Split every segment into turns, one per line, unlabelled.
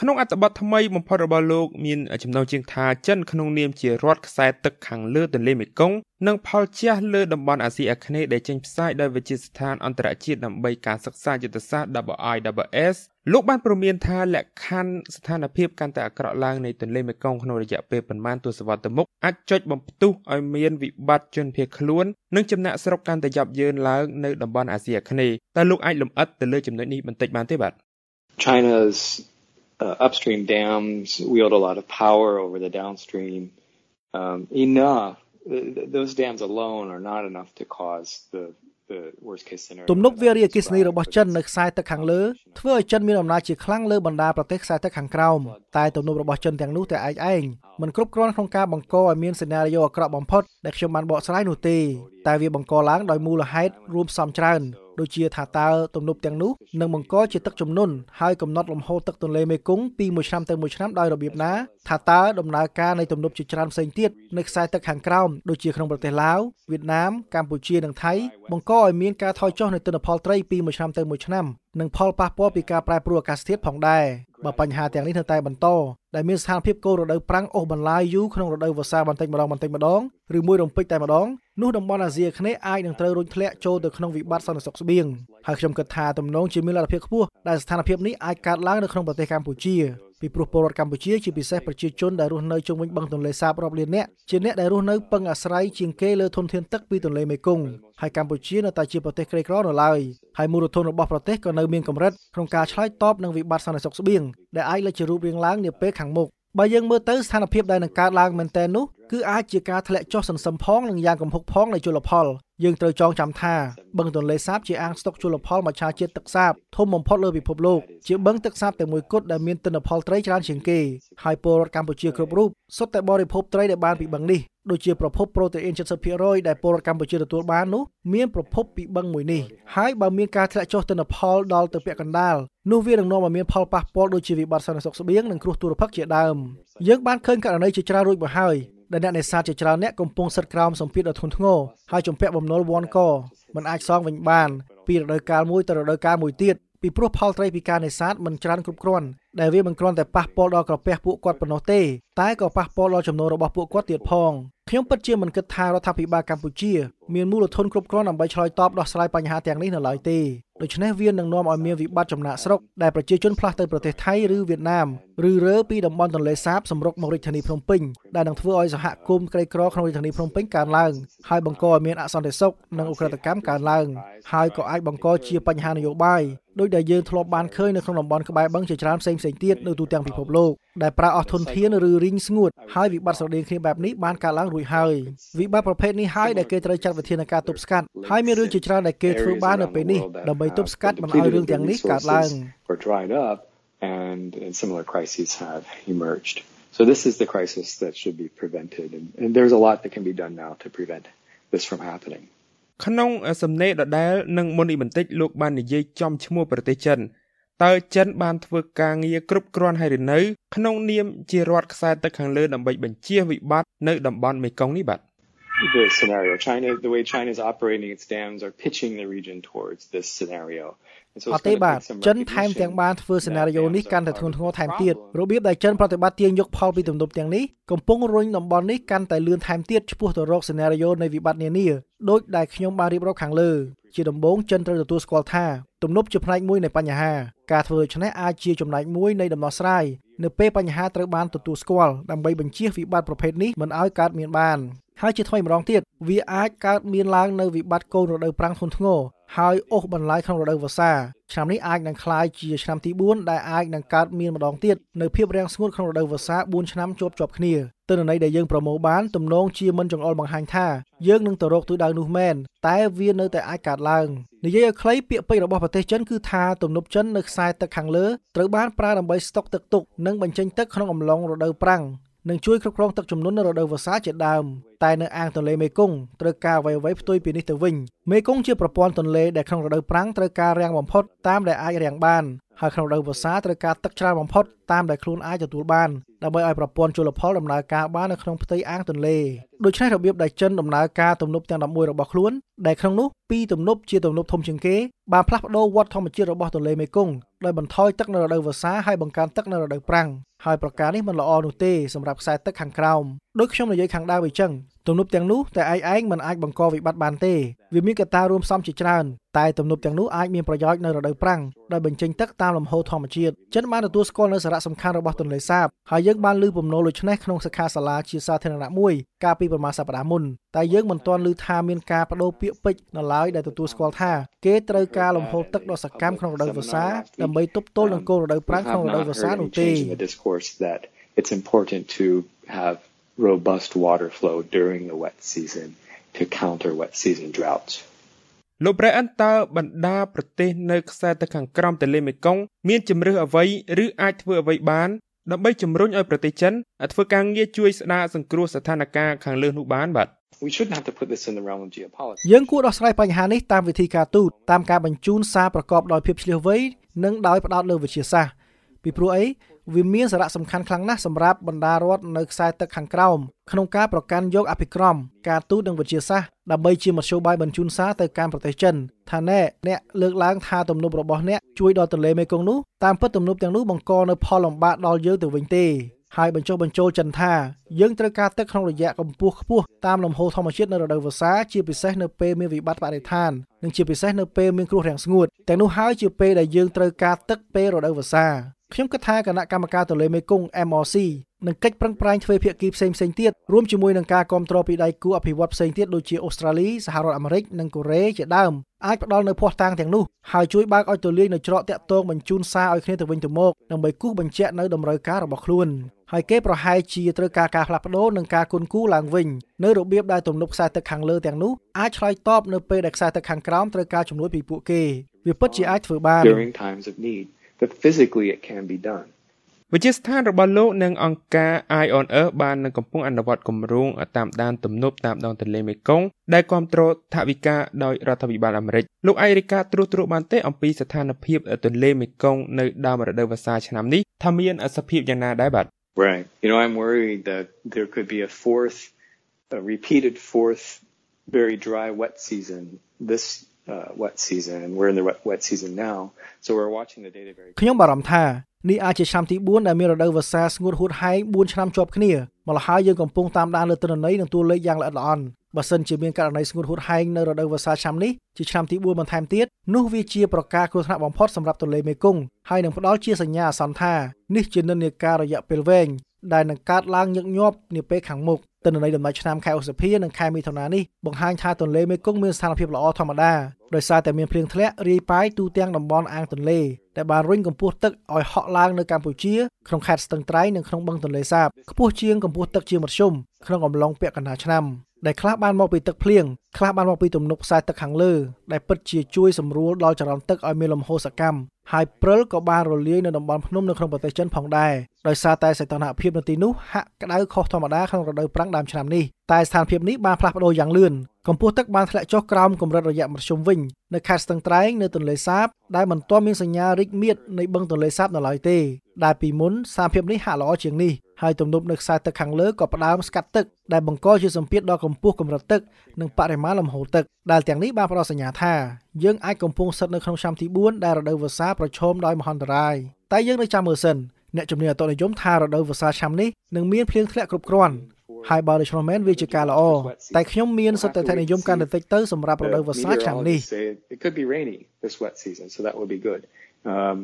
ក្នុងអត្ថបទថ្មីបំផុតរបស់លោកមានចំណងជើងថាចិនក្នុងនាមជារដ្ឋខ្សែទឹកខាងលើទន្លេមេគង្គនិងផលជះលើតំបន់អាស៊ីអាគ្នេយ៍ដែលចេញផ្សាយដោយវិទ្យាស្ថានអន្តរជាតិដើម្បីការសិក្សាយុទ្ធសាស្ត្រ WIWS លោកបានព្រមានថាលក្ខខណ្ឌស្ថានភាពកាន់តែអាក្រក់ឡើងនៃទន្លេមេគង្គក្នុងរយៈពេលប៉ុន្មានទសវត្សរ៍ទៅមុខអាចចុចបំផ្ទុះឲ្យមានវិបត្តិជនភៀសខ្លួននិងចំណាក់ស្រុកកាន់តែយ៉ាប់យ៉ឺនឡើងនៅតំបន់អាស៊ីអាគ្នេយ៍តើលោកអាចលម្អិតទៅលើចំណុចនេះបន្តិចបានទេបាទ
China's uh, upstream dams wield a lot of power over the downstream. Um, enough, th- those dams alone are not enough to cause the
ទំនប់វារីអគ្គិសនីរបស់ចិននៅខ្សែទឹកខាងលើធ្វើឲ្យចិនមានអំណាចជាខ្លាំងលើបណ្ដាប្រទេសខ្សែទឹកខាងក្រោមតែទំនប់របស់ចិនទាំងនោះតែឯកឯងមិនគ្រប់គ្រាន់ក្នុងការបង្កឲ្យមានសេណារីយ៉ូអាក្រក់បំផុតដែលខ្ញុំបានបកស្រាយនោះទេតែវាបង្កឡើងដោយមូលហេតុរួមផ្សំច្រើន ដូចជាថាតើទំនប់ទាំងនោះនឹងបង្កជាទឹកជំនន់ហើយកំណត់លំហូរទឹកទន្លេមេគង្គពីមួយឆ្នាំទៅមួយឆ្នាំដោយរបៀបណាថាតើដំណើរការនៃទំនប់ជាច្រើនផ្សេងទៀតនៅខ្សែទឹកខាងក្រោមដូចជាក្នុងប្រទេសឡាវវៀតណាមកម្ពុជានិងថៃបង្កឲ្យមានការថយចុះនៃទិន្នផលត្រីពីមួយឆ្នាំទៅមួយឆ្នាំនិងផលប៉ះពាល់ពីការប្រែប្រួលអាកាសធាតុផងដែរបើបញ្ហាទាំងនេះនៅតែបន្តដែលមានស្ថានភាពកូររដូវប្រាំងអូសបន្លាយយូរក្នុងរដូវវស្សាបន្តិចម្ដងបន្តិចម្ដងឬមួយរំពេចតែម្ដងនោះតំបន់អាស៊ីអាគ្នេយ៍អាចនឹងត្រូវរុញធ្លាក់ចូលទៅក្នុងវិបត្តិសន្តិសុខស្បៀងហើយខ្ញុំគិតថាទំនងជាមានលទ្ធភាពខ្ពស់ដែលស្ថានភាពនេះអាចកើតឡើងនៅក្នុងប្រទេសកម្ពុជាពីព្រោះពលរដ្ឋកម្ពុជាជាពិសេសប្រជាជនដែលរស់នៅជុំវិញបឹងទន្លេសាបរាប់លាននាក់ជាអ្នកដែលរស់នៅពឹងអាស្រ័យជាងគេលើធនធានទឹកពីទន្លេមេគង្គហើយកម្ពុជានៅតែជាប្រទេសក្រីក្រនៅឡើយហើយមូលធនរបស់ប្រទេសក៏នៅមានកម្រិតក្នុងការឆ្លើយតបនឹងវិបត្តិសន្តិសុខស្បៀងដែលអាចលេចជារូបរាងឡើងនាពេលខាងមុខបើយើងមើលទៅស្ថានភាពដែលនឹងកើតឡើងមែនទែននោះគឺអាចជាការធ្លាក់ចុះសន្សឹមផងនិងយ៉ាងគំហុកផងនៃជលផលយើងត្រូវចងចាំថាបឹងទន្លេសាបជាអាងស្តុកជលផលមច្ឆជាតិទឹកសាបធំបំផុតលើពិភពលោកជាបឹងទឹកសាបតែមួយគត់ដែលមានទិន្នផលត្រីច្រើនជាងគេហើយពលរដ្ឋកម្ពុជាគ្រប់រូបសុទ្ធតែបរិភោគត្រីដែលបានពីបឹងនេះ ដូចជាប្រភពប្រូតេអ៊ីន70%ដែលពលរដ្ឋកម្ពុជាទទួលបាននោះមានប្រភពពីបឹងមួយនេះហើយបើមានការធ្លាក់ចុះទិន្នផលដល់ទៅពាក់កណ្ដាលនោះវានឹងនាំឲ្យមានផលប៉ះពាល់ដូចជាវិបត្តិសន្តិសុខស្បៀងនិងគ្រោះទុរភិក្សជាដើមយើងបានឃើញករណីជាច្រើនរួចមកហើយដែលអ្នកនេសាទជាច្រើនអ្នកកំពុងសិតក្រោមសម្ពាធដ៏ធ្ងន់ធ្ងរហើយជំពាក់បំណុលវ៉ាន់កមិនអាចសងវិញបានពីរដូវកាលមួយទៅរដូវកាលមួយទៀតពីព្រោះផលត្រីពីការនេសាទមិនច្រើនគ្រប់គ្រាន់ដែលវាមិនគ្រាន់តែប៉ះពាល់ដល់ក្រពះពួកគាត់ប៉ុណ្ណោះទេតែក៏ប៉ះពាល់ដល់ចំណូលរបស់ពួកគាត់ទៀតផង ខ្ញុំពិតជាមិនគិតថារដ្ឋាភិបាលកម្ពុជាមានមូលធនគ្រប់គ្រាន់ដើម្បីឆ្លើយតបដោះស្រាយបញ្ហាទាំងនេះនៅឡើយទេដូច្នេះវានឹងនាំឲ្យមានវិបត្តិចំណាក់ស្រុកដែលប្រជាជនផ្លាស់ទៅប្រទេសថៃឬវៀតណាមឬរើពីតំបន់ទន្លេសាបសម្រុកមករាជធានីភ្នំពេញដែលនឹងធ្វើឲ្យសហគមន៍ក្រីក្រក្នុងរាជធានីភ្នំពេញកើនឡើងហើយបង្កឲ្យមានអសន្តិសុខនិងអ ுக ្រិតកម្មកើនឡើងហើយក៏អាចបង្កជាបញ្ហានយោបាយ ដោយដែលយើងធ្លាប់បានឃើញនៅក្នុងតំបន់ក្បែរបឹងជាច្រើនផ្សេងផ្សេងទៀតនៅទូទាំងពិភពលោកដែលប្រើអស់ធនធានឬរីងស្ងួតហើយវិបត្តិស្រដៀងគ្នាបែបនេះបានកើតឡើងរួចហើយវិបត្តិប្រភេទនេះហើយដែលគេត្រូវចាត់វិធានការទប់ស្កាត់ហើយមានរឿងជាច្រើនដែលគេធ្វើបាននៅពេលនេះដើម្បីទប់ស្កាត់មិនឲ្យរឿងទាំងនេះកើតឡើង
and, and similar crises have emerged. So this is the crisis that should be prevented and, and there's a lot that can be done now to prevent this from happening.
ក្នុងសំណេរដដែលនឹងមុននេះបន្តិចលោកបាននិយាយចំឈ្មោះប្រទេសចិនតើចិនបានធ្វើការងារគ្រប់គ្រាន់ហើយឬនៅក្នុងនាមជារដ្ឋខ្សែទឹកខាងលើដើម្បីបញ្ជៀសវិបត្តិនៅតំបន់មេគង្គនេះបាទ
the scenario China the way China is operating its dams are pitching the region towards this scenario
អត់ទេបាទចិនថែមទាំងបានធ្វើសេណារីយ៉ូនេះកាន់តែធ្ងន់ធ្ងរថែមទៀតរបៀបដែលចិនប្រតិបត្តិទាញយកផលពីទំនប់ទាំងនេះកំពុងរុញតំបន់នេះកាន់តែលឿនថែមទៀតឆ្ពោះទៅរកសេណារីយ៉ូនៃវិបត្តិនានាដោយដែលខ្ញុំបានរៀបរាប់ខាងលើជាដំបូងចិនត្រូវទទួលស្គាល់ថាទំនប់ជាផ្នែកមួយនៃបញ្ហាការធ្វើដូច្នេះអាចជាចំណែកមួយនៃដំណោះស្រាយនៅពេលបញ្ហាត្រូវបានទទួលស្គាល់ដើម្បីបញ្ជៀសវិបត្តិប្រភេទនេះមិនឲ្យកើតមានបានហើយជាថ្មីម្ដងទៀតវាអាចកើតមានឡើងនៅវិបត្តិកូនរដូវប្រាំងធ្ងន់ធ្ងរ ហើយអូសបន្លាយក្នុងរដូវវស្សាឆ្នាំនេះអាចនឹងคล้ายជាឆ្នាំទី4ដែលអាចនឹងកើតមានម្ដងទៀតនៅភាពរាំងស្ងួតក្នុងរដូវវស្សា4ឆ្នាំជាប់ជាប់គ្នាទិន្នន័យដែលយើងប្រមូលបានទំនងជាមិនចង្អុលបង្ហាញថាយើងនឹងទៅរកទិសដៅនោះមែនតែវានៅតែអាចកើតឡើងនិយាយឲ្យខ្លីពាក្យពេចន៍របស់ប្រទេសចិនគឺថាទំនប់ចិននៅខ្សែទឹកខាងលើត្រូវបានប្រើដើម្បីស្តុកទឹកទុកនិងបញ្ចេញទឹកក្នុងអំឡុងរដូវប្រាំង និងជួយគ្រប់គ្រងទឹកជំនន់នៅរដូវវស្សាជាដើមតែនៅអាងទន្លេមេគង្គត្រូវការអ្វីៗផ្ទុយពីនេះទៅវិញមេគង្គជាប្រព័ន្ធទន្លេដែលក្នុងរដូវប្រាំងត្រូវការរាំងបំផុតតាមដែលអាចរាំងបាន ហើយក្នុងរដូវវស្សាត្រូវការទឹកច្រើនបំផុតតាមដែលខ្លួនអាចទទួលបានដើម្បីឲ្យប្រព័ន្ធជលផលដំណើរការបាននៅក្នុងផ្ទៃអាងទន្លេដូច្នេះរបៀបដែលចិនដំណើរការទំនប់ទាំង11របស់ខ្លួនដែលក្នុងនោះពីរទំនប់ជាទំនប់ធំជាងគេបានផ្លាស់ប្ដូរវដ្តធម្មជាតិរបស់ទន្លេមេគង្គដោយបន្ថយទឹកនៅរដូវវស្សាហើយបង្កើនទឹកនៅរដូវប្រាំងហើយប្រការនេះមិនល្អនោះទេសម្រាប់ខ្សែទឹកខាងក្រោមដូចខ្ញុំនិយាយខាងដើមអញ្ចឹង ទំនប់ទាំងនោះតែឯងឯងមិនអាចបង្កវិបត្តិបានទេវាមានកត្តារួមផ្សំជាច្រើនតែទំនប់ទាំងនោះអាចមានប្រយោជន៍នៅរដូវប្រាំងដោយបញ្ចេញទឹកតាមលំហូរធម្មជាតិចិនបានទទួលស្គាល់នូវសារៈសំខាន់របស់ទន្លេសាបហើយយើងបានលើពំណូលដូចនេះក្នុងសិក្ខាសាលាជាសាធារណៈមួយកាលពីប្រមាណសប្តាហ៍មុនតែយើងមិនទាន់ឮថាមានការបដូរពាក្យពេចន៍នៅឡើយដែលទទួលស្គាល់ថាគេត្រូវការលំហូរទឹកដ៏សកម្មក្នុងរដូវវស្សាដើម្បីទប់ទល់នឹងគោលរដូវប្រាំងក្នុងរដូវវស្សានោះទេ
It's important to have robust water flow during the wet season to counter wet season droughts.
លោកប្រែអន្តើបណ្ដាប្រទេសនៅខ្សែទឹកខាងក្រោមទន្លេមេគង្គមានជំរឿសអ្វីឬអាចធ្វើអ្វីបានដើម្បីជំរុញឲ្យប្រទេសចិនធ្វើការងារជួយស្ដារសង្គ្រោះស្ថានភាពខាងលើនោះបានបាទ
We shouldn't have to put this in the realm of geopolitics.
យើងគួរដោះស្រាយបញ្ហានេះតាមវិធីការទូតតាមការបញ្ជូនសារប្រកបដោយភាពឆ្លៀសវៃនិងដោយផ្ដោតលើវិទ្យាសាស្ត្រ ពីព្រោះអីវាមានសារៈសំខាន់ខ្លាំងណាស់សម្រាប់បណ្ដារដ្ឋនៅខ្សែទឹកខាងក្រោមក្នុងការប្រកាន់យកអភិក្រមការទូតនិងវិទ្យាសាស្ត្រដើម្បីជាមធ្យោបាយបញ្ជូនសារទៅកាន់ប្រទេសចិនថាណែអ្នកលើកឡើងថាទំនប់របស់អ្នកជួយដល់ទន្លេមេគង្គនោះតាមពិតទំនប់ទាំងនោះបង្កនៅផលលំបាកដល់យើងទៅវិញទេហើយបញ្ចុះបញ្ចូលចិនថាយើងត្រូវការទឹកក្នុងរយៈកម្ពស់ខ្ពស់តាមលំហូរធម្មជាតិនៅរដូវវស្សាជាពិសេសនៅពេលមានវិបត្តិបរិស្ថាននិងជាពិសេសនៅពេលមានគ្រោះរាំងស្ងួតទាំងនោះហើយជាពេលដែលយើងត្រូវការទឹកពេលរដូវវស្សា ខ្ញុំគិតថាគណៈកម្មការទន្លេមេគង្គ MRC នឹងកិច្ចប្រឹងប្រែងធ្វើភាគីផ្សេងផ្សេងទៀតរួមជាមួយនឹងការគ្រប់គ្រងពីដៃគូអភិវឌ្ឍផ្សេងទៀតដូចជាអូស្ត្រាលីសហរដ្ឋអាមេរិកនិងកូរ៉េជាដើមអាចផ្ដល់នៅភ័ស្តុតាងទាំងនោះហើយជួយបើកឲ្យទូលាយនៅច្រកតាក់ទងបញ្ជូនសារឲ្យគ្នាទៅវិញទៅមកដើម្បីគូសបញ្ជាក់នៅតម្រូវការរបស់ខ្លួនហើយគេប្រហែលជាត្រូវការការផ្លាស់ប្ដូរនិងការគុនគូឡើងវិញនៅរបៀបដែលទំនប់ខ្សែទឹកខាងលើទាំងនោះអាចឆ្លើយតបនៅពេលដែលខ្សែទឹកខាងក្រោមត្រូវការជំនួយពីពួកគេវាពិតជាអាចធ្វើបាន
during times of need but physically it can be done
វិទ្យាស្ថានរបស់លោកនិងអង្គការ Eye on Earth បាននឹងកំពុងអនុវត្តគម្រោងតាមដានទំនប់តាមដងទន្លេមេគង្គដែលគ្រប់គ្រងថវិកាដោយរដ្ឋាភិបាលអាមេរិកលោកអេរីកាត្រួសត្រាបានទេអំពីស្ថានភាពទន្លេមេគង្គនៅដើមរដូវវស្សាឆ្នាំនេះថាមានអសភាពយ៉ាងណាដែរបាទ
Right you know I'm worried that there could be a fourth a repeated fourth very dry wet season this uh, wet season and we're in the wet, wet season now so we're watching the data very
ខ្ញុំបារម្ភថានេះអាចជាឆ្នាំទី4ដែលមានរដូវវស្សាស្ងួតហួតហែង4ឆ្នាំជាប់គ្នាម្ល៉េះហើយយើងកំពុងតាមដានលើទិន្នន័យនិងតួលេខយ៉ាងល្អិតល្អន់បើសិនជាមានករណីស្ងួតហួតហែងនៅរដូវវស្សាឆ្នាំនេះជាឆ្នាំទី4បន្ថែមទៀតនោះវាជាប្រការគ្រោះថ្នាក់បំផុតសម្រាប់ទន្លេមេគង្គហើយនឹងផ្ដល់ជាសញ្ញាអាសន្នថានេះជានិន្នាការរយៈពេលវែងដែលនឹងកើតឡើងញឹកញាប់នាពេលខាងមុខ ទិន្នន័យដំណាច់ឆ្នាំខែឧសភានិងខែមិថុនានេះបង្ហាញថាទន្លេមេគង្គមានស្ថានភាពល្អធម្មតាដោយសារតែមានភ្លៀងធ្លាក់រាយប៉ាយទូទាំងតំបន់អាងទន្លេដែលបានរុញកម្ពស់ទឹកឲ្យហក់ឡើងនៅកម្ពុជាក្នុងខេត្តស្ទឹងត្រែងនិងក្នុងបឹងទន្លេសាបខ្ពស់ជាងកម្ពស់ទឹកជាមធ្យមក្នុងអំឡុងពាក់កណ្ដាលឆ្នាំ ដែលខ្លះបានមកពីទឹកភ្លៀងខ្លះបានមកពីទំនប់ខ្សែទឹកខាងលើដែលពិតជាជួយសម្រួលដល់ចរន្តទឹកឲ្យមានលំហូរសកម្មហើយព្រិលក៏បានរលាយនៅតំបន់ភ្នំនៅក្នុងប្រទេសចិនផងដែរដោយសារតែសីតុណ្ហភាពនៅទីនោះហាក់ក្តៅខុសធម្មតាក្នុងរដូវប្រាំងដើមឆ្នាំនេះតែស្ថានភាពនេះបានផ្លាស់ប្ដូរយ៉ាងលឿនកម្ពស់ទឹកបានធ្លាក់ចុះក្រោមកម្រិតរយៈមធ្យមវិញនៅខេត្តស្ទឹងត្រែងនៅទន្លេសាបដែលមិនទាន់មានសញ្ញារីកមាឌនៃបឹងទន្លេសាបនៅឡើយទេដែលពីមុនស្ថានភាពនេះហាក់ល្អជាងនេះ ហើយទំនប់នៅខ្សែទឹកខាងលើក៏ផ្ដើមស្កាត់ទឹកដែលបង្កជាសម្ពាធដល់កម្ពស់កម្រិតទឹកនិងបរិមាណលំហូរទឹកដែលទាំងនេះបានផ្ដល់សញ្ញាថាយើងអាចកំពុងស្ថិតនៅក្នុងឆ្នាំទី4ដែលរដូវវស្សាប្រឈមដោយមហន្តរាយតែយើងនៅចាំមើលសិនអ្នកជំនាញអតុនិយមថារដូវវស្សាឆ្នាំនេះនឹងមានភ្លៀងធ្លាក់គ្រប់គ្រាន់ហើយបើដូច្នោះមែនវាជាការល្អតែខ្ញុំមានសតិធនិយមកាន់តែតិចទៅសម្រាប់រដូវវស្សាឆ្នាំនេះ
It could be rainy this wet season so that would be good um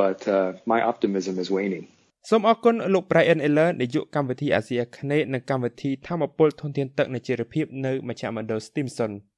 but uh, my optimism is waning
សូមអរគុណលោក Brian Eller នាយកកម្មវិធីអាស៊ីអាគ្នេយ៍និងកម្មវិធីធម្មពលធនធានទឹកនៃជារភាពនៅមជ្ឈមណ្ឌល Stimson